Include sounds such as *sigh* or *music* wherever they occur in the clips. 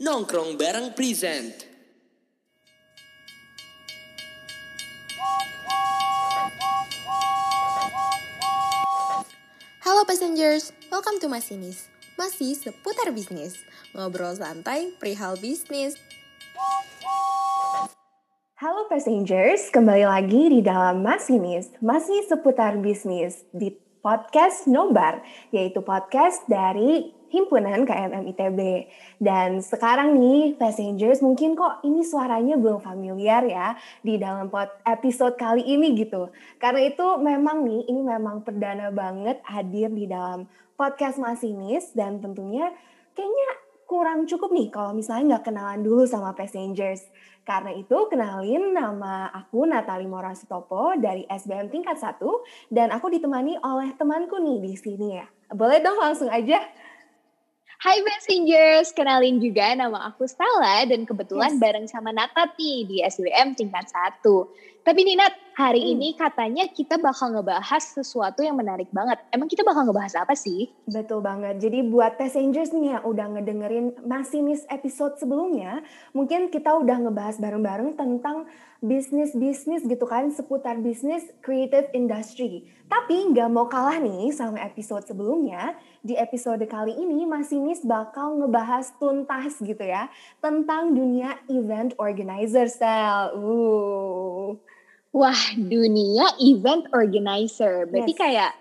Nongkrong bareng present. Halo passengers, welcome to Masinis. Masih seputar bisnis. Ngobrol santai perihal bisnis. Halo passengers, kembali lagi di dalam Masinis, masih seputar bisnis di podcast Nobar, yaitu podcast dari Himpunan KMM ITB. Dan sekarang nih, passengers mungkin kok ini suaranya belum familiar ya di dalam pod episode kali ini gitu. Karena itu memang nih, ini memang perdana banget hadir di dalam podcast Masinis dan tentunya kayaknya kurang cukup nih kalau misalnya nggak kenalan dulu sama passengers. Karena itu kenalin nama aku Natali Morasitopo dari SBM tingkat 1 dan aku ditemani oleh temanku nih di sini ya. Boleh dong langsung aja. Hai Messengers, kenalin juga nama aku Stella dan kebetulan Yes. bareng sama Natat nih di SBM tingkat 1. Tapi nih Nat, hari Hmm. ini katanya kita bakal ngebahas sesuatu yang menarik banget. Emang kita bakal ngebahas apa sih? Betul banget. Jadi buat passengers nih yang udah ngedengerin Masinis episode sebelumnya, mungkin kita udah ngebahas bareng-bareng tentang bisnis-bisnis gitu kan, seputar bisnis creative industry. Tapi nggak mau kalah nih sama episode sebelumnya, di episode kali ini Masinis bakal ngebahas tuntas gitu ya, tentang dunia event organizer style. Uh. Wah, dunia event organizer. Berarti Yes. kayak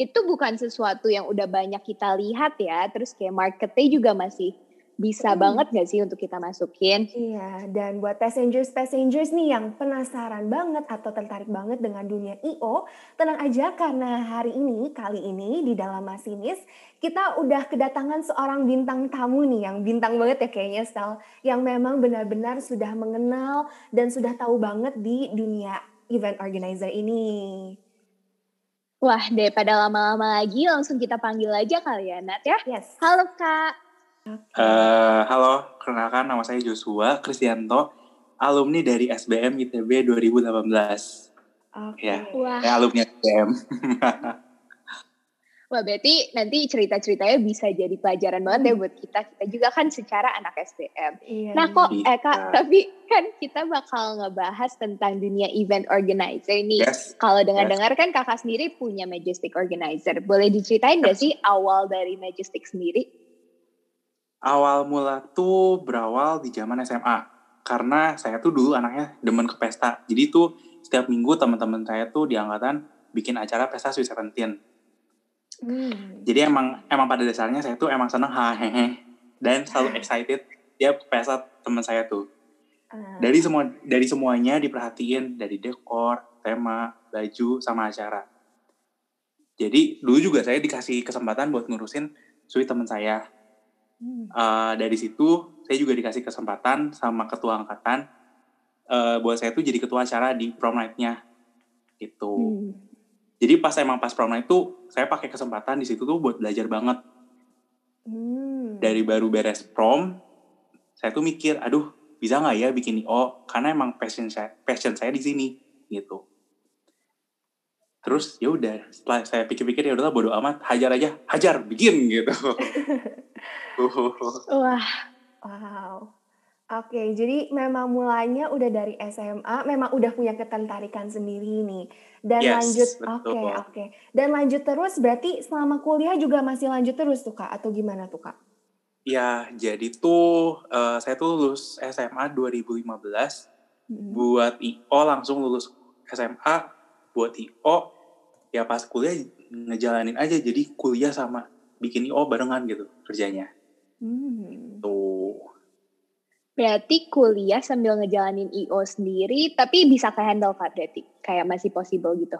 itu bukan sesuatu yang udah banyak kita lihat ya. Terus kayak marketnya juga masih bisa Hmm. banget gak sih untuk kita masukin? Iya, dan buat passengers-passengers nih yang penasaran banget atau tertarik banget dengan dunia I.O., tenang aja karena hari ini, kali ini di dalam Masinis, kita udah kedatangan seorang bintang tamu nih, yang bintang banget ya kayaknya, Stel, yang memang benar-benar sudah mengenal dan sudah tahu banget di dunia event organizer ini. Wah, daripada lama-lama lagi langsung kita panggil aja kali ya Nat ya. Yes. Halo Kak. Eh, halo, kenalkan nama saya Joshua Kristianto, alumni dari SBM ITB 2018. Oke. Ya. Wah, Saya alumni SBM. *laughs* Wah, berarti nanti cerita-ceritanya bisa jadi pelajaran banget ya buat kita. Kita juga kan secara anak SBM. Iya, Nah kok, Iya. eh Kak, tapi kan kita bakal ngebahas tentang dunia event organizer nih. yes. Kalau dengar-dengar kan kakak sendiri punya Majestic Organizer. Boleh diceritain gak sih awal dari Majestic sendiri? Awal mula tuh berawal di zaman SMA. Karena saya tuh dulu anaknya demen ke pesta. Jadi tuh setiap minggu teman-teman saya tuh di angkatan bikin acara pesta Sweet Seventeen. Hmm. Jadi emang emang pada dasarnya saya tuh emang seneng hahehe dan selalu *laughs* excited tiap pesta teman saya tuh. Ah, dari semua dari semuanya diperhatiin dari dekor tema baju sama acara jadi dulu juga saya dikasih kesempatan buat ngurusin suite teman saya hmm. Eh, dari situ saya juga dikasih kesempatan sama ketua angkatan eh, buat saya tuh jadi ketua acara di prom night-nya gitu Hmm. jadi pas emang pas prom night tuh saya pakai kesempatan di situ tuh buat belajar banget Hmm. dari baru beres prom saya tuh mikir aduh bisa nggak ya bikin IO karena emang passion saya passion saya di sini gitu terus ya udah setelah saya pikir-pikir ya udahlah bodo amat hajar aja hajar bikin gitu *laughs* Wah, Wow. Oke, jadi memang mulanya udah dari SMA, memang udah punya ketertarikan sendiri nih. Dan Yes, lanjut, oke, oke. Dan lanjut terus berarti selama kuliah juga masih lanjut terus tuh Kak, atau gimana tuh Kak? ya jadi tuh eh, saya tuh lulus SMA 2015 Mm-mm. buat IO langsung lulus SMA buat IO ya pas kuliah ngejalanin aja jadi kuliah sama bikin IO barengan gitu kerjanya Hmm. tuh berarti kuliah sambil ngejalanin IO sendiri, tapi bisa ke-handle Kak berarti? Kayak masih possible gitu?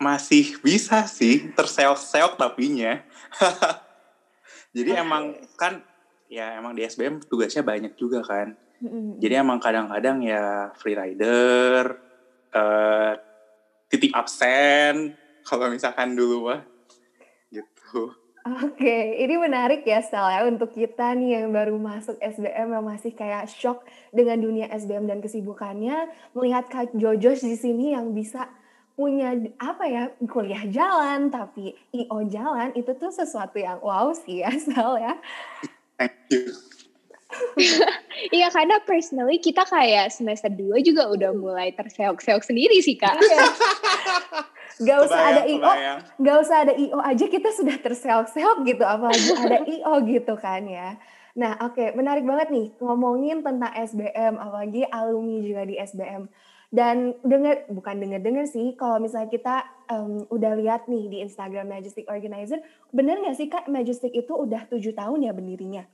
masih bisa sih terseok-seok tapinya *laughs* jadi emang kan ya emang di SBM tugasnya banyak juga kan Mm-mm. jadi emang kadang-kadang ya free rider eh, titip absen kalau misalkan dulu mah gitu Oke, ini menarik ya Stel ya untuk kita nih yang baru masuk SBM yang masih kayak shock dengan dunia SBM dan kesibukannya melihat Kak Jojos di sini yang bisa punya apa ya kuliah jalan tapi IO jalan itu tuh sesuatu yang wow sih ya Sel ya. Thank you. Iya karena personally kita kayak semester 2 juga udah mulai terseok-seok sendiri sih kak. Iya. Gak usah ada Kebayang, IO, kebayang. gak usah ada IO aja kita sudah terseok-seok gitu, apalagi ada *laughs* IO gitu kan ya. Nah oke, menarik banget nih ngomongin tentang SBM, apalagi alumni juga di SBM. Dan denger, bukan denger-denger sih, kalau misalnya kita em, udah lihat nih di Instagram Majestic Organizer, bener gak sih Kak, Majestic itu udah tujuh tahun ya berdirinya?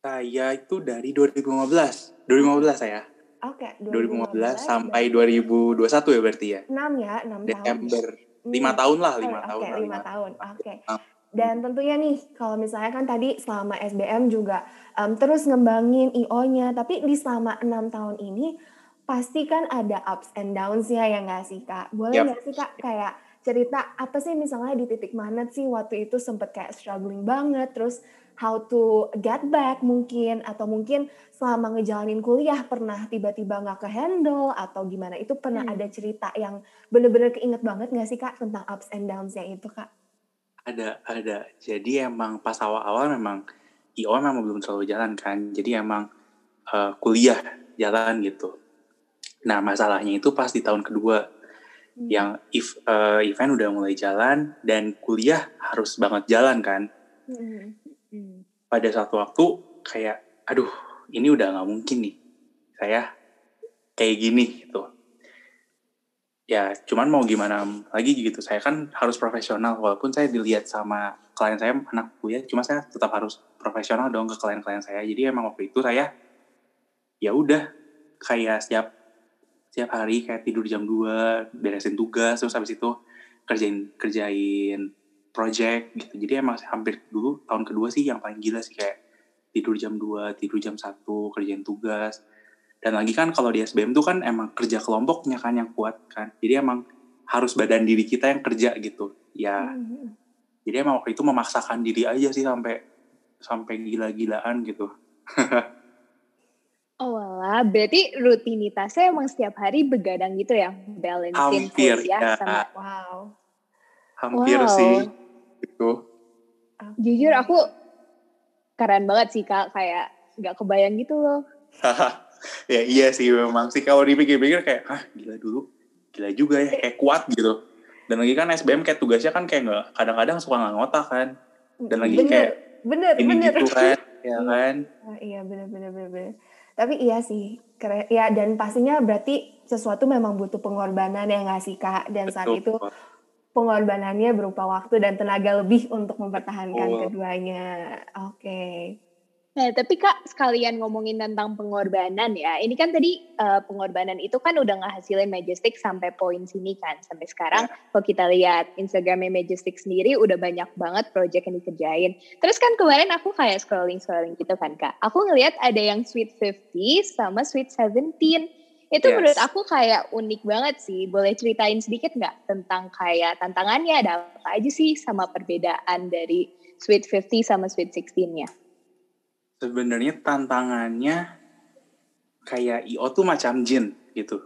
Saya itu dari 2015. 2015 saya. Oke, 2015 sampai 2021 ya berarti ya. 6 ya, 6 tahun. Desember. Hmm. Lima tahun lah, Oh, lima Oke, tahun. lah, lima tahun. Oke. Ah. Dan tentunya nih, kalau misalnya kan tadi selama SBM juga em, terus ngembangin IO-nya, tapi di selama enam tahun ini pasti kan ada ups and downs-nya ya nggak sih kak? Boleh nggak sih kak kayak cerita apa sih misalnya di titik mana sih waktu itu sempet kayak struggling banget, terus how to get back mungkin atau mungkin selama ngejalanin kuliah pernah tiba-tiba nggak ke handle atau gimana itu pernah Hmm. ada cerita yang bener-bener keinget banget nggak sih kak tentang ups and downs-nya itu kak? Ada, ada. Jadi emang pas awal-awal memang IO memang belum terlalu jalan kan. Jadi emang eh, kuliah jalan gitu. Nah masalahnya itu pas di tahun kedua Hmm. yang if, eh, event udah mulai jalan dan kuliah harus banget jalan kan. Hmm. Pada suatu waktu kayak, aduh ini udah nggak mungkin nih saya kayak gini gitu. Ya cuman mau gimana lagi gitu. Saya kan harus profesional walaupun saya dilihat sama klien saya anak kuliah, cuma saya tetap harus profesional dong ke klien-klien saya. Jadi emang waktu itu saya ya udah kayak setiap setiap hari kayak tidur jam 2, beresin tugas, terus habis itu kerjain kerjain project gitu. Jadi emang hampir dulu tahun kedua sih yang paling gila sih kayak tidur jam 2, tidur jam 1, kerjain tugas. Dan lagi kan kalau di SBM tuh kan emang kerja kelompoknya kan yang kuat kan. Jadi emang harus badan diri kita yang kerja gitu. Ya, Hmm. jadi emang waktu itu memaksakan diri aja sih sampai sampai gila-gilaan gitu. *laughs* Oh walah, berarti rutinitasnya emang setiap hari begadang gitu ya, balancing Hampir, kuliah ya. sama Wow. Hampir Wow. sih gitu. jujur aku keren banget sih kak, kayak nggak kebayang gitu loh. ya iya sih memang sih kalau dipikir-pikir kayak ah gila dulu gila juga ya kayak kuat gitu dan lagi kan SBM kayak tugasnya kan kayak nggak kadang-kadang suka nggak ngotak kan dan lagi bener, kayak bener, ini bener. gitu kan *laughs* ya kan Ah, iya bener, bener, bener, bener. Tapi iya sih, keren. Ya dan pastinya berarti sesuatu memang butuh pengorbanan ya nggak sih kak? Dan saat itu Betul. Pengorbanannya berupa waktu dan tenaga lebih untuk mempertahankan Betul. keduanya. Oke. Nah, tapi Kak, sekalian ngomongin tentang pengorbanan ya. Ini kan tadi eh, pengorbanan itu kan udah ngehasilin Majestic sampai poin sini kan. Sampai sekarang kalau kita lihat Instagramnya Majestic sendiri udah banyak banget project yang dikerjain. Terus kan kemarin aku kayak scrolling-scrolling gitu kan Kak. Aku ngelihat ada yang Sweet 50 sama Sweet 17. Itu Yes. menurut aku kayak unik banget sih. Boleh ceritain sedikit nggak tentang kayak tantangannya ada apa aja sih sama perbedaan dari Sweet 50 sama Sweet 16-nya? sebenarnya tantangannya kayak IO tuh macam jin gitu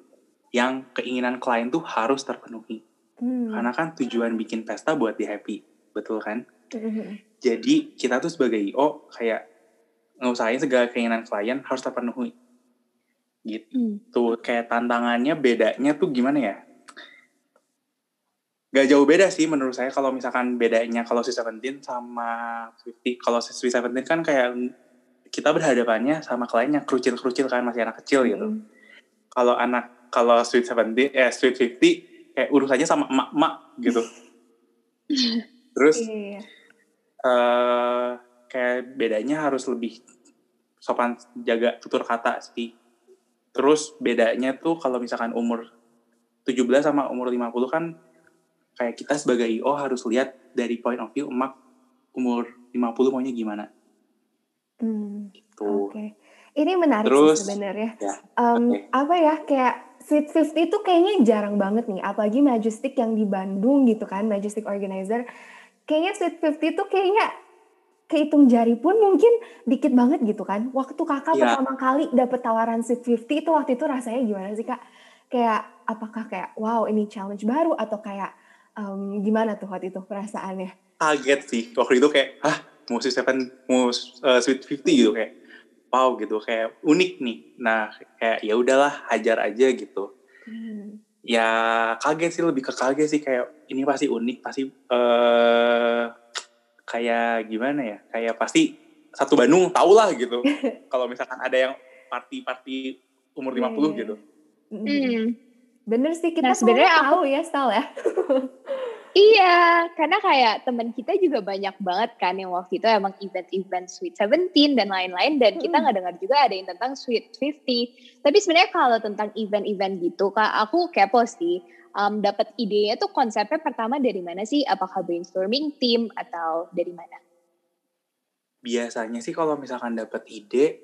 yang keinginan klien tuh harus terpenuhi Hmm. karena kan tujuan bikin pesta buat di happy betul kan Mhm. jadi kita tuh sebagai IO kayak ngusahain segala keinginan klien harus terpenuhi gitu Hmm. kayak tantangannya bedanya tuh gimana ya Gak jauh beda sih menurut saya kalau misalkan bedanya kalau Sweet Seventeen sama Swifty. Kalau Sweet Seventeen kan kayak kita berhadapannya sama klien yang kerucil-kerucil kan masih anak kecil gitu. Mhm. Kalau anak kalau Sweet Seventeen eh Sweet Fifty kayak urusannya sama emak-emak gitu. *laughs* Terus Iya, iya. eh kayak bedanya harus lebih sopan jaga tutur kata sih. Terus bedanya tuh kalau misalkan umur 17 sama umur 50 kan kayak kita sebagai IO harus lihat dari point of view emak umur 50 maunya gimana Hmm. gitu. Oke. Ini menarik Terus, sih sebenarnya. ya, Em, oke. Apa ya kayak Sweet 50 itu kayaknya jarang banget nih, apalagi Majestic yang di Bandung gitu kan, Majestic Organizer. Kayaknya Sweet 50 itu kayaknya kehitung jari pun mungkin dikit banget gitu kan. Waktu kakak Iya. pertama kali dapet tawaran Sweet 50 itu waktu itu rasanya gimana sih kak? Kayak apakah kayak wow ini challenge baru atau kayak em, gimana tuh waktu itu perasaannya? Kaget sih waktu itu kayak hah mau Seven mau uh, Sweet 50 gitu kayak wow gitu kayak unik nih nah kayak ya udahlah hajar aja gitu Hmm. ya kaget sih lebih ke kaget sih kayak ini pasti unik pasti eh kayak gimana ya? Kayak pasti satu Bandung tau lah gitu. *laughs* Kalau misalkan ada yang party-party umur 50 Iya, iya, gitu. Hmm. Bener sih kita Nah, sebenarnya sebenarnya aku- tahu ya Stal ya. *laughs* Iya, karena kayak teman kita juga banyak banget kan yang waktu itu emang event-event Sweet Seventeen dan lain-lain dan kita Mm. nggak dengar juga ada yang tentang Sweet 50. Tapi sebenarnya kalau tentang event-event gitu, kak aku kepo sih. Um, dapat idenya tuh konsepnya pertama dari mana sih? Apakah brainstorming tim atau dari mana? biasanya sih kalau misalkan dapat ide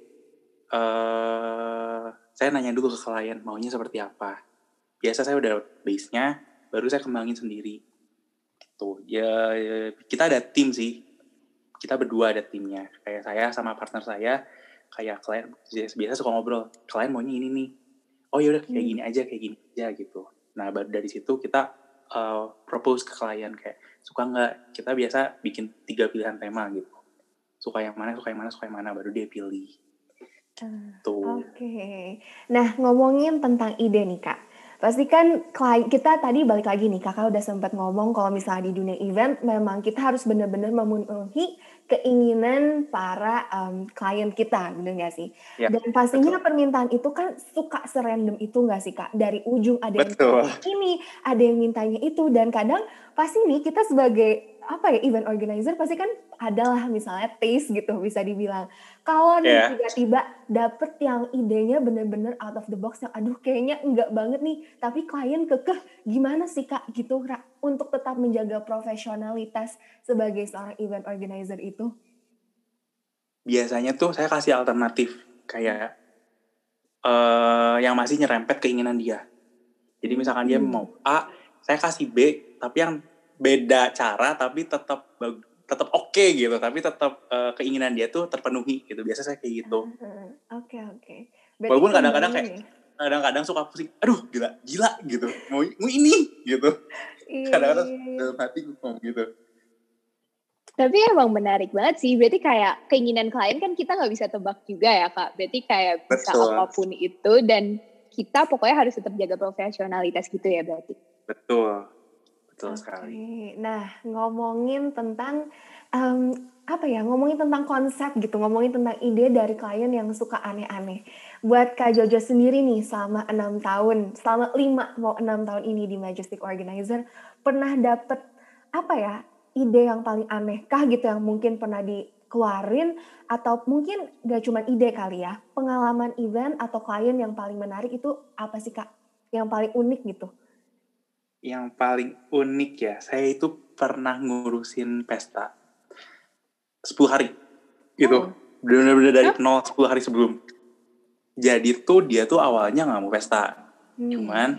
eh saya nanya dulu ke klien maunya seperti apa biasa saya udah base-nya baru saya kembangin sendiri tuh ya, ya, kita ada tim sih. Kita berdua ada timnya. Kayak saya sama partner saya kayak klien biasa biasa suka ngobrol. Klien maunya ini nih. Oh yaudah kayak Hmm. gini aja kayak gini aja gitu. Nah baru dari situ kita eh, propose ke klien kayak suka nggak? Kita biasa bikin tiga pilihan tema gitu. Suka yang mana suka yang mana suka yang mana baru dia pilih. Tuh. Oke. Nah, ngomongin tentang ide nih, Kak. Pasti kan klien kita tadi balik lagi nih, Kakak udah sempat ngomong kalau misalnya di dunia event memang kita harus benar-benar memenuhi keinginan para em, klien kita, bener nggak sih? Ya, Dan pastinya permintaan itu kan suka serandom itu nggak sih, Kak? Dari ujung ada yang Betul. minta ini, ada yang mintanya itu, dan kadang pasti nih kita sebagai apa ya event organizer pasti kan adalah misalnya taste gitu bisa dibilang. Kalau nih Iya. tiba-tiba dapet yang idenya bener-bener out of the box yang aduh kayaknya enggak banget nih, tapi klien kekeh gimana sih kak gitu untuk tetap menjaga profesionalitas sebagai seorang event organizer itu? biasanya tuh saya kasih alternatif kayak eh yang masih nyerempet keinginan dia. Jadi misalkan dia Hmm. mau A, saya kasih B, tapi yang beda cara tapi tetap tetap oke gitu, tapi tetap eh, keinginan dia tuh terpenuhi gitu. Biasa saya kayak gitu. Heeh, Oke oke. Berarti Walaupun kadang-kadang kayak- Kadang-kadang suka pusing, aduh gila, gila gitu. Mau, mau ini gitu. Iya, Kadang-kadang iya, iya. dalam hati gue ngomong gitu. Tapi emang menarik banget sih. Berarti kayak keinginan klien kan kita nggak bisa tebak juga ya kak. Berarti kayak bisa Betul. apa pun itu dan kita pokoknya harus tetap jaga profesionalitas gitu ya berarti. Betul. Betul Oke, sekali. Nah, ngomongin tentang em, apa ya? Ngomongin tentang konsep gitu, ngomongin tentang ide dari klien yang suka aneh-aneh. Buat Kak Jojo sendiri nih, selama enam tahun, selama lima mau enam tahun ini di Majestic Organizer, pernah dapet apa ya? Ide yang paling aneh kah gitu yang mungkin pernah dikeluarin atau mungkin gak cuma ide kali ya, pengalaman event atau klien yang paling menarik itu apa sih Kak? Yang paling unik gitu? Yang paling unik ya, saya itu pernah ngurusin pesta 10 hari gitu. Oh. Bener-bener dari nol 10 hari sebelum. Jadi tuh dia tuh awalnya nggak mau pesta. Hmm. Cuman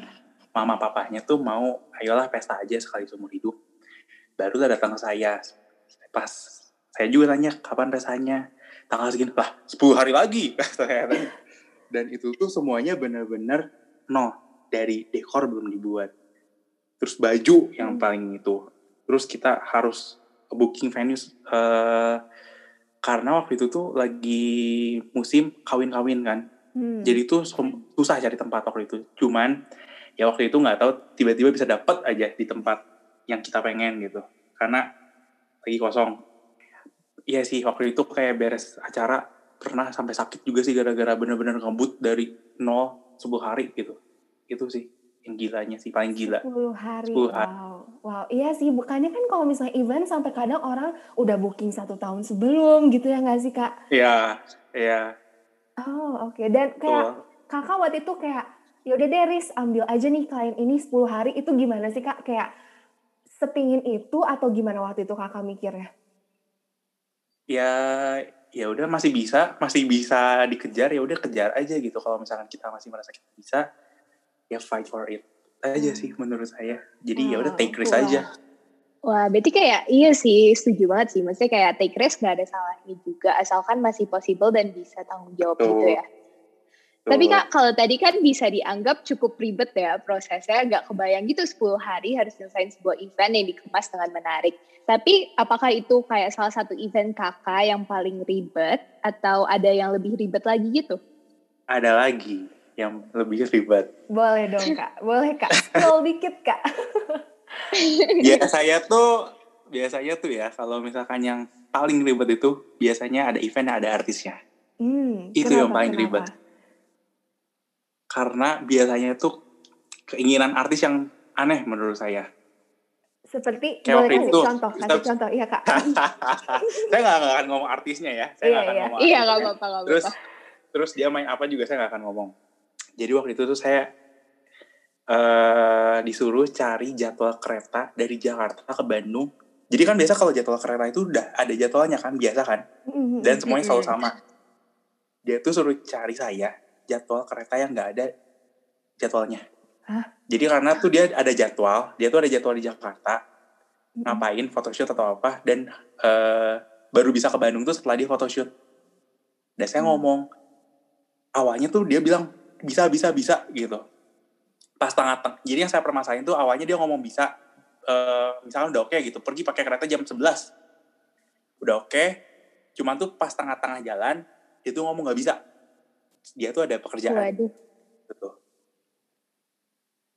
mama papahnya tuh mau ayolah pesta aja sekali seumur hidup. Baru lah datang ke saya. Pas saya juga tanya kapan pestanya. Tanggal segini lah 10 hari lagi. *laughs* Dan itu tuh semuanya bener-bener nol. Dari dekor belum dibuat. Terus baju yang Hmm. paling itu. Terus kita harus booking venue eh, karena waktu itu tuh lagi musim kawin-kawin kan. Hmm. Jadi tuh susah cari tempat waktu itu. Cuman ya waktu itu nggak tahu tiba-tiba bisa dapat aja di tempat yang kita pengen gitu. Karena lagi kosong. Iya sih waktu itu kayak beres acara pernah sampai sakit juga sih gara-gara bener-bener ngebut dari nol 10 hari gitu. Itu sih yang gilanya sih paling gila. 10 hari. 10 hari. Wow. Wow. Iya sih, bukannya kan kalau misalnya event sampai kadang orang udah booking satu tahun sebelum gitu ya nggak sih kak? Iya, iya. Oh oke. Dan kayak Betul. kakak waktu itu kayak yaudah deh Riz ambil aja nih klien ini 10 hari itu gimana sih kak? Kayak sepingin itu atau gimana waktu itu kakak mikirnya? ya ya udah masih bisa masih bisa dikejar ya udah kejar aja gitu kalau misalkan kita masih merasa kita bisa ya fight for it aja Hmm. sih menurut saya jadi ya udah Wow, take risk wow. aja Wah, berarti kayak iya sih, setuju banget sih. Maksudnya kayak take risk gak ada salahnya juga, asalkan masih possible dan bisa tanggung jawab Betul. gitu ya. Tapi Tuh. kak, kalau tadi kan bisa dianggap cukup ribet ya prosesnya, nggak kebayang gitu 10 hari harus nyelesain sebuah event yang dikemas dengan menarik. Tapi apakah itu kayak salah satu event kakak yang paling ribet atau ada yang lebih ribet lagi gitu? ada lagi yang lebih ribet. Boleh dong kak, boleh kak. Spill dikit kak. *laughs* ya saya tuh biasanya tuh ya kalau misalkan yang paling ribet itu biasanya ada event ada artisnya. Hmm, Itu yang paling ribet. Karena biasanya itu keinginan artis yang aneh menurut saya. Seperti Kayak boleh kasih itu, contoh, kasih kita- contoh, iya kak. *laughs* saya nggak nggak akan ngomong artisnya ya. Saya Iya, nggak akan iya. ngomong Iya nggak apa-apa Terus terus dia main apa juga saya nggak akan ngomong. Jadi waktu itu tuh saya eh disuruh cari jadwal kereta dari Jakarta ke Bandung. Jadi kan biasa kalau jadwal kereta itu udah ada jadwalnya kan biasa kan. Hmm, Dan semuanya selalu Mm-mm. sama. Dia tuh suruh cari saya jadwal kereta yang nggak ada jadwalnya. Hah? Jadi karena tuh dia ada jadwal, dia tuh ada jadwal di Jakarta, ngapain photoshoot atau apa, dan eh, baru bisa ke Bandung tuh setelah dia photoshoot. Dan saya Hmm. ngomong, awalnya tuh dia bilang bisa bisa bisa gitu. Pas tengah teng jadi yang saya permasalahin tuh awalnya dia ngomong bisa, eh, misalnya udah oke gitu, pergi pakai kereta jam 11 udah oke, cuman tuh pas tengah-tengah jalan dia tuh ngomong nggak bisa, dia tuh ada pekerjaan Waduh, gitu.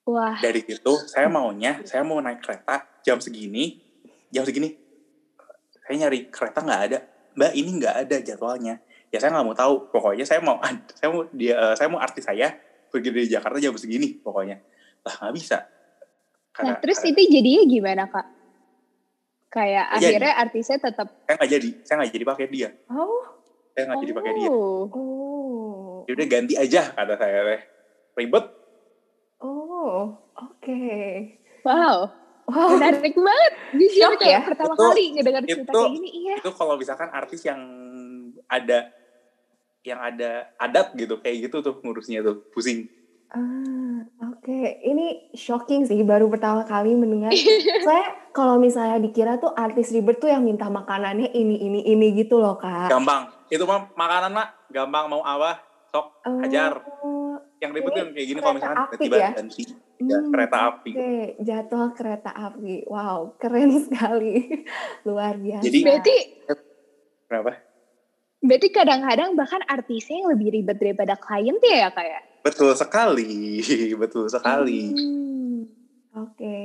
wah. Dari situ saya maunya, saya mau naik kereta jam segini, jam segini, saya nyari kereta nggak ada, mbak ini nggak ada jadwalnya. Ya saya nggak mau tahu, pokoknya saya mau, saya mau dia, eh, saya mau artis saya pergi dari Jakarta jam segini, pokoknya. Lah nggak bisa. Nah Karena- terus karena itu jadinya gimana kak? Kayak jadi. akhirnya artisnya tetap. saya nggak jadi, saya nggak jadi pakai dia, Oh, saya nggak jadi pakai dia. Oh, oh, Ya udah ganti aja kata saya teh. Ribet, oh, oke. wow. Wow, Menarik banget. Jujur ya? pertama Itu- kali ngedengar cerita itu- kayak gini. Iya. itu kalau misalkan artis yang ada yang ada adat gitu kayak gitu tuh ngurusnya tuh pusing Ah, oke. Ini shocking sih, baru pertama kali mendengar. *laughs* Saya kalau misalnya dikira tuh artis ribet tuh yang minta makanannya ini, ini, ini gitu loh, Kak. gampang itu mah makanan mah gampang mau apa sok hajar Oh, yang ribet tuh kayak gini kalau api tiba-tiba ya? ganti ya, hmm, kereta api Oke, jadwal kereta api. Wow, keren *laughs* sekali. Luar biasa. Jadi- Berarti kenapa berarti kadang-kadang bahkan artisnya yang lebih ribet daripada klien ya kayak. betul sekali *laughs* betul sekali Hmm, Oke.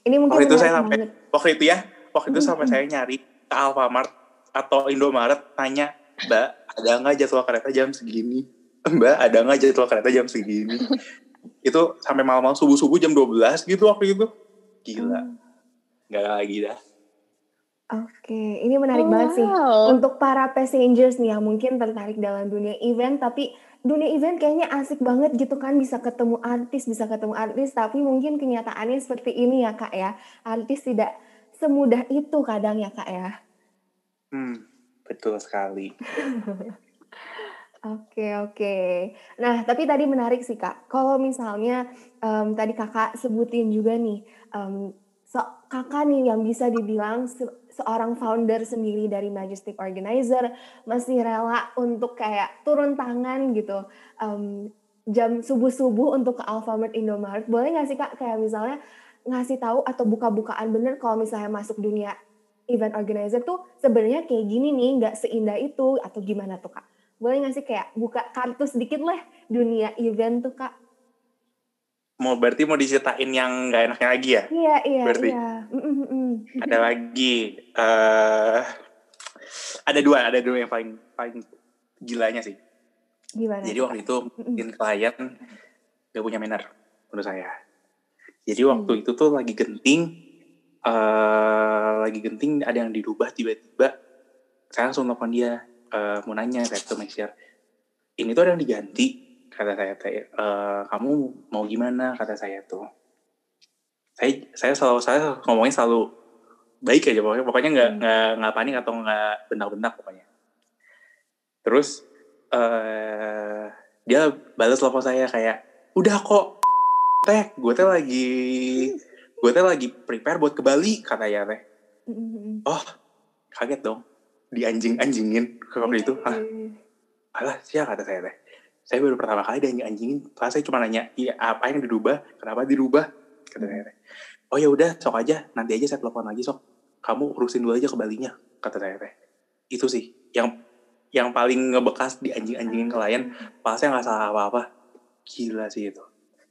Ini mungkin Waktu itu saya sampai- banget. waktu itu ya waktu itu sampai hmm. saya nyari ke Alfamart atau Indomaret tanya mbak ada nggak jadwal kereta jam segini *laughs* mbak ada nggak jadwal kereta jam segini *laughs* itu sampai malam-malam subuh-subuh jam 12 gitu waktu itu gila Hmm, nggak lagi dah Oke, ini menarik Oh, banget sih. wow. Untuk para passengers nih yang mungkin tertarik dalam dunia event, tapi dunia event kayaknya asik banget gitu kan bisa ketemu artis, bisa ketemu artis, tapi mungkin kenyataannya seperti ini ya kak ya. Artis tidak semudah itu kadang ya kak ya. hmm, betul sekali *laughs* Oke oke. Nah tapi tadi menarik sih kak. Kalau misalnya em, tadi kakak sebutin juga nih, em, so, kakak nih yang bisa dibilang se- seorang founder sendiri dari Majestic Organizer masih rela untuk kayak turun tangan gitu em, jam subuh subuh untuk ke Alfamart Indomaret. Boleh nggak sih kak kayak misalnya ngasih tahu atau buka-bukaan bener kalau misalnya masuk dunia event organizer tuh sebenarnya kayak gini nih nggak seindah itu atau gimana tuh kak? boleh nggak sih kayak buka kartu sedikit lah dunia event tuh kak? Mau berarti mau diceritain yang nggak enaknya lagi ya? Iya iya Berarti- iya. Ada *laughs* lagi eh ada dua ada dua yang paling paling gilanya sih. Gimana? jadi waktu itu mungkin klien gak punya manner menurut saya. Jadi waktu itu tuh lagi genting eh lagi genting ada yang dirubah tiba-tiba. Saya langsung telepon dia eh, mau nanya saya sure ini tuh ada yang diganti kata saya teh "Eh, kamu mau gimana kata saya tuh saya saya selalu saya ngomongin selalu baik aja pokoknya pokoknya nggak Hmm. nggak nggak panik atau nggak bentak-bentak pokoknya terus eh dia balas telepon saya kayak udah kok teh gue teh lagi gue teh lagi prepare buat ke Bali kata ya teh Mm, mm, mm. oh kaget dong di anjing anjingin ke waktu itu ah Iya. alah siapa kata saya teh saya baru pertama kali dianjing-anjingin. Pas saya cuma nanya, iya apa yang dirubah? Kenapa dirubah? Kata saya teh. Oh ya udah, sok aja. Nanti aja saya telepon lagi sok. Kamu urusin dulu aja ke Balinya. Kata saya teh. Itu sih yang yang paling ngebekas di anjing-anjingin klien. Pas saya nggak salah apa-apa. Gila sih itu.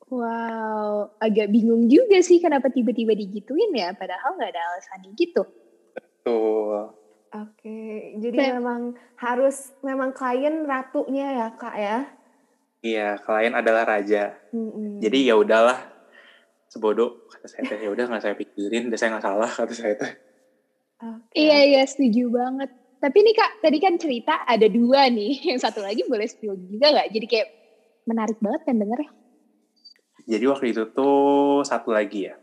Wow, agak bingung juga sih kenapa tiba-tiba digituin ya, padahal nggak ada alasannya gitu. Tuh. Oke, jadi Saya- memang harus memang klien ratunya ya kak ya. Iya, klien adalah raja. Mm-mm. Jadi ya udahlah. Sebodoh kata saya teh. Ya udah nggak saya pikirin, udah saya nggak salah kata saya teh. Oke. Iya, iya, setuju banget. Tapi nih Kak, tadi kan cerita ada dua nih. *laughs* Yang satu lagi boleh spill juga nggak? Jadi kayak menarik banget kan denger ya. Jadi waktu itu tuh satu lagi ya.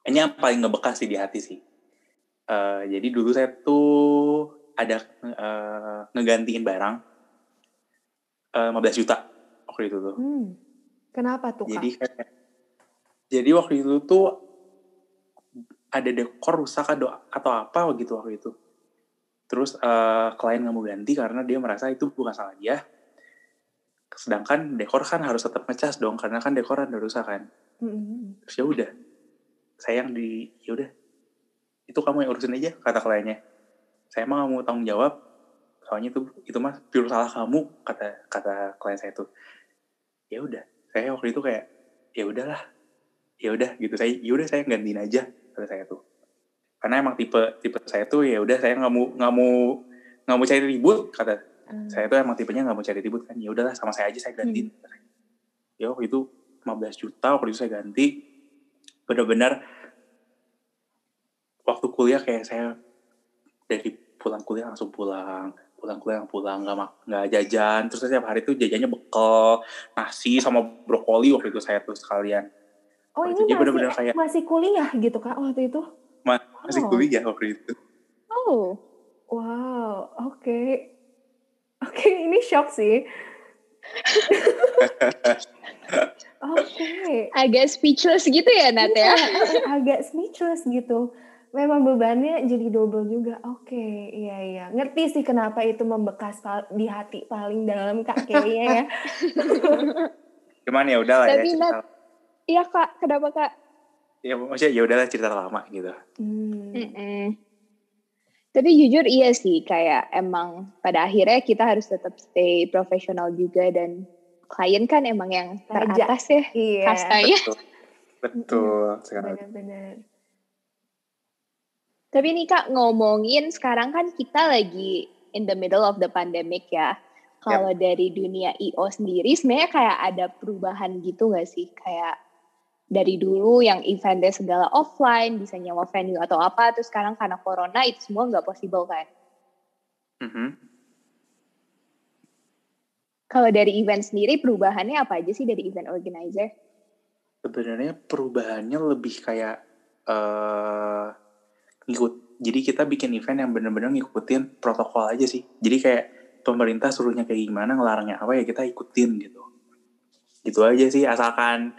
Ini yang paling ngebekas sih di hati sih. Eh, jadi dulu saya tuh ada eh, ngegantiin barang eh, 15 juta waktu itu tuh. Hmm. Kenapa tuh kak? Jadi kayak, jadi waktu itu tuh ada dekor rusak atau, atau apa gitu waktu itu. Terus eh, klien nggak mau ganti karena dia merasa itu bukan salah dia. Sedangkan dekor kan harus tetap ngecas dong karena kan dekor ada rusak kan. Mm-mm. Terus ya udah, saya yang di ya udah itu kamu yang urusin aja kata kliennya. Saya emang nggak mau tanggung jawab. Soalnya itu itu mah pure salah kamu kata kata klien saya tuh. Ya udah, saya waktu itu kayak ya udahlah, ya udah gitu saya ya udah saya gantiin aja kata saya tuh. Karena emang tipe tipe saya tuh ya udah saya nggak mau nggak mau nggak mau cari ribut kata Ah. saya tuh emang tipenya nggak mau cari ribut kan ya udahlah sama saya aja saya gantiin ya waktu itu 15 juta waktu itu saya ganti benar-benar waktu kuliah kayak saya dari pulang kuliah langsung pulang pulang kuliah pulang nggak mak nggak jajan terus setiap hari tuh jajannya bekal nasi sama brokoli waktu itu saya tuh sekalian Oh Waktu ini itu dia masih bener-bener kayak- masih kuliah gitu kak waktu itu? Ma- masih Oh. kuliah waktu itu Oh, Wow, oke. Oke, ini shock sih. *laughs* Oke. agak speechless gitu ya Nat ya. Iya, agak speechless gitu. Memang bebannya jadi double juga. Oke, iya iya. Ngerti sih kenapa itu membekas di hati paling dalam kak kayaknya ya. *laughs* cuman ya udahlah ya Tapi, cerita Nat- Iya Kak, kenapa Kak? ya maksudnya ya udahlah cerita lama gitu Hmm. Tapi jujur iya sih, kayak emang pada akhirnya kita harus tetap stay profesional juga dan klien kan emang yang teratas ya Iya. kastanya. betul betul sekali Benar-benar. Tapi nih Kak ngomongin sekarang kan kita lagi in the middle of the pandemic ya. Kalau dari dunia IO sendiri sebenarnya kayak ada perubahan gitu gak sih? Kayak dari dulu yang eventnya segala offline, bisa nyewa venue atau apa, terus sekarang karena corona itu semua nggak possible kan? Mhm. Kalau dari event sendiri perubahannya apa aja sih dari event organizer? sebenarnya perubahannya lebih kayak eh ngikut. Jadi kita bikin event yang bener-bener ngikutin protokol aja sih. Jadi kayak pemerintah suruhnya kayak gimana ngelarangnya apa ya kita ikutin gitu. Gitu aja sih asalkan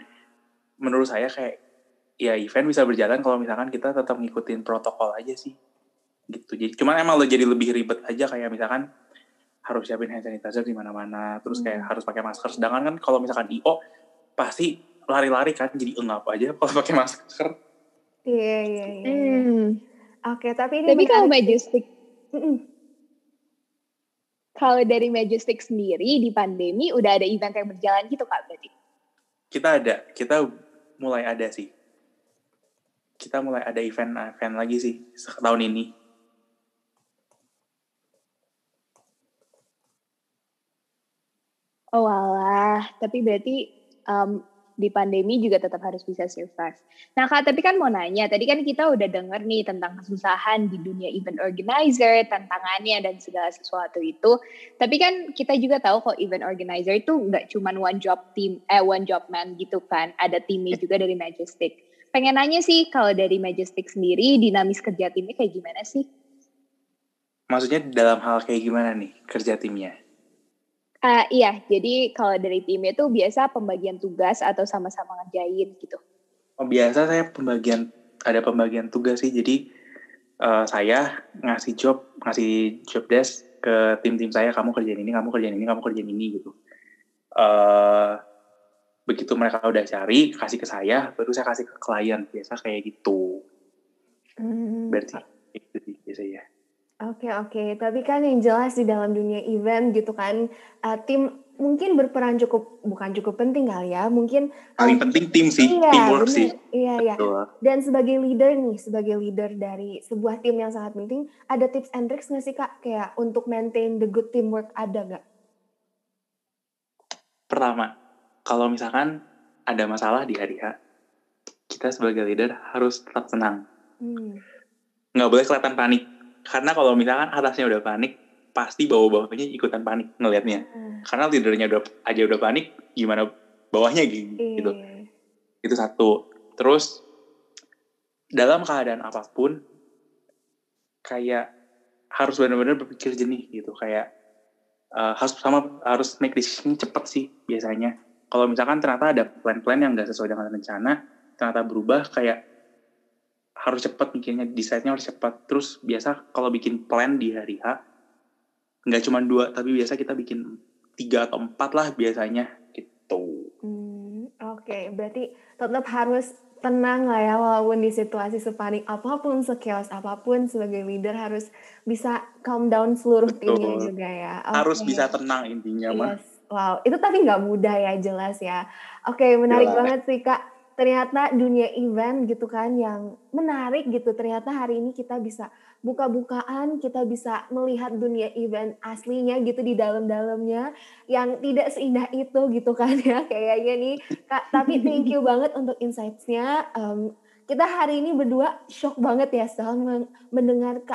menurut saya kayak ya event bisa berjalan kalau misalkan kita tetap ngikutin protokol aja sih. Gitu. Jadi cuman emang lo jadi lebih ribet aja kayak misalkan harus siapin hand sanitizer di mana-mana terus kayak harus pakai masker. Sedangkan kan kalau misalkan IO pasti lari-lari kan. Jadi engap aja kalau pakai masker. Iya iya iya. iya. Hmm. Oke, tapi ini Tapi kalau. Majestic, kalau dari Majestic sendiri di pandemi udah ada event yang berjalan gitu kak berarti? kita ada. Kita mulai ada sih. Kita mulai ada event-event lagi sih tahun ini. Oh alah, tapi berarti um, di pandemi juga tetap harus bisa survive. Nah kak, tapi kan mau nanya, tadi kan kita udah denger nih tentang kesusahan di dunia event organizer, tantangannya dan segala sesuatu itu. Tapi kan kita juga tahu kok event organizer itu nggak cuma one job team, eh one job man gitu kan, ada timnya juga dari Majestic. Pengen nanya sih, kalau dari Majestic sendiri, dinamis kerja timnya kayak gimana sih? maksudnya dalam hal kayak gimana nih kerja timnya Ah iya, jadi kalau dari timnya tuh biasa pembagian tugas atau sama-sama ngerjain gitu. oh, biasa saya pembagian ada pembagian tugas sih. Jadi eh, saya ngasih job ngasih job desk ke tim-tim saya. Kamu kerjain ini kamu kerjain ini kamu kerjain ini gitu. Eh begitu mereka udah cari kasih ke saya baru saya kasih ke klien. Biasa kayak gitu. Hmm, berarti itu sih biasanya Oke oke, tapi kan yang jelas di dalam dunia event gitu kan, uh, tim mungkin berperan cukup bukan cukup penting kali ya, mungkin paling um, penting tim sih iya, teamwork bener. sih Iya iya. Betul. Dan sebagai leader nih, sebagai leader dari sebuah tim yang sangat penting, ada tips and tricks nggak sih kak, kayak untuk maintain the good teamwork ada nggak? pertama kalau misalkan ada masalah di hari H kita sebagai leader harus tetap tenang Hmm. nggak boleh kelihatan panik karena kalau misalkan atasnya udah panik pasti bawah-bawahnya ikutan panik ngelihatnya Ah, karena leadernya udah aja udah panik gimana bawahnya gitu, gitu. iya. itu satu. Terus dalam keadaan apa pun kayak harus benar-benar berpikir jernih gitu. Kayak eh, harus sama harus make decision cepet sih biasanya. Kalau misalkan ternyata ada plan-plan yang nggak sesuai dengan rencana ternyata berubah kayak harus cepat mikirnya decide-nya harus cepat terus biasa kalau bikin plan di hari H nggak cuma dua tapi biasa kita bikin tiga atau empat lah biasanya gitu Hmm, Oke, berarti tetap harus tenang lah ya walaupun di situasi sepanik apa pun, sekios apa pun sebagai leader harus bisa calm down seluruh timnya Betul. juga ya. harus Oke. bisa tenang intinya mah Yes. Wow, itu tapi nggak mudah ya jelas ya. Oke, menarik Jelas. banget sih kak. Ternyata dunia event gitu kan yang menarik gitu. Ternyata hari ini kita bisa buka-bukaan, kita bisa melihat dunia event aslinya gitu di dalam-dalamnya yang tidak seindah itu gitu kan ya *laughs* kayaknya nih. Kak, tapi thank you banget untuk insights-nya. Em, kita hari ini berdua shock banget ya Sel men- mendengar ke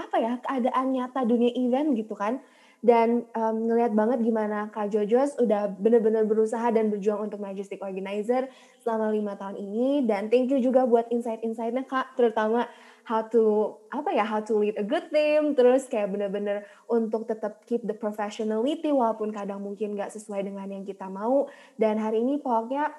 apa ya keadaan nyata dunia event gitu kan dan em, ngelihat banget gimana Kak Jojos udah bener-bener berusaha dan berjuang untuk Majestic Organizer selama lima tahun ini. Dan thank you juga buat insight-insightnya Kak. Terutama how to apa ya how to lead a good team. Terus kayak bener-bener untuk tetap keep the professionality walaupun kadang mungkin nggak sesuai dengan yang kita mau. Dan hari ini pokoknya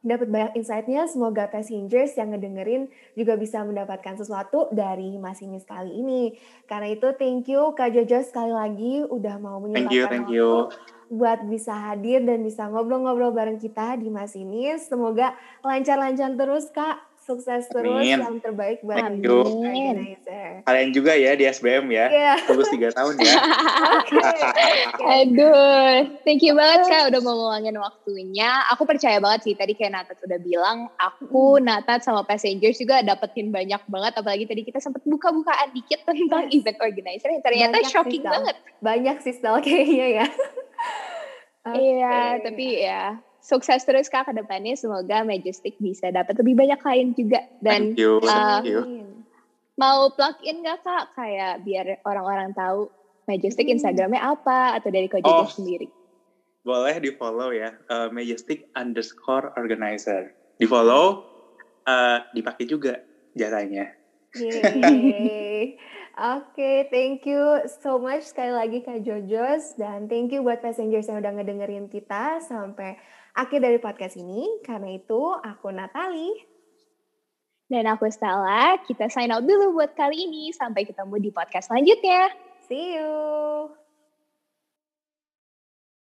dapat banyak insight-nya. Semoga passengers yang ngedengerin juga bisa mendapatkan sesuatu dari masinis kali ini. Karena itu thank you Kak Jojo sekali lagi udah mau thank you menyempatkan thank you buat bisa hadir dan bisa ngobrol-ngobrol bareng kita di Masinis. Semoga lancar-lancar terus Kak. Sukses terus Amin. yang terbaik buat you. organizer. kalian juga ya di SBM ya Iya. lulus tiga tahun ya. *laughs* Aduh, thank you banget Kak udah mau ngeluangin waktunya. Aku percaya banget sih tadi kayak Natat udah bilang, aku, Natat sama passengers juga dapetin banyak banget. Apalagi tadi kita sempat buka-bukaan dikit tentang Yes. event organizer yang ternyata Banyak shocking banget. Banyak sih *laughs* kayaknya ya. Iya, Oke. tapi ya sukses terus Kak ke depannya. Semoga Majestic bisa dapat lebih banyak klien juga. Dan thank you uh, thank you Amin. mau plug in gak Kak? Kayak biar orang-orang tahu Majestic Hmm. Instagramnya apa atau dari Kojojo Oh. sendiri. boleh di follow ya eh, majestic underscore organizer di follow eh, dipakai juga jasanya Yeay. *laughs* Oke, thank you so much sekali lagi Kak Jojos dan thank you buat passengers yang udah ngedengerin kita sampai akhir dari podcast ini. Karena itu aku Natali. Dan aku Stella, kita sign out dulu buat kali ini. Sampai ketemu di podcast selanjutnya. See you.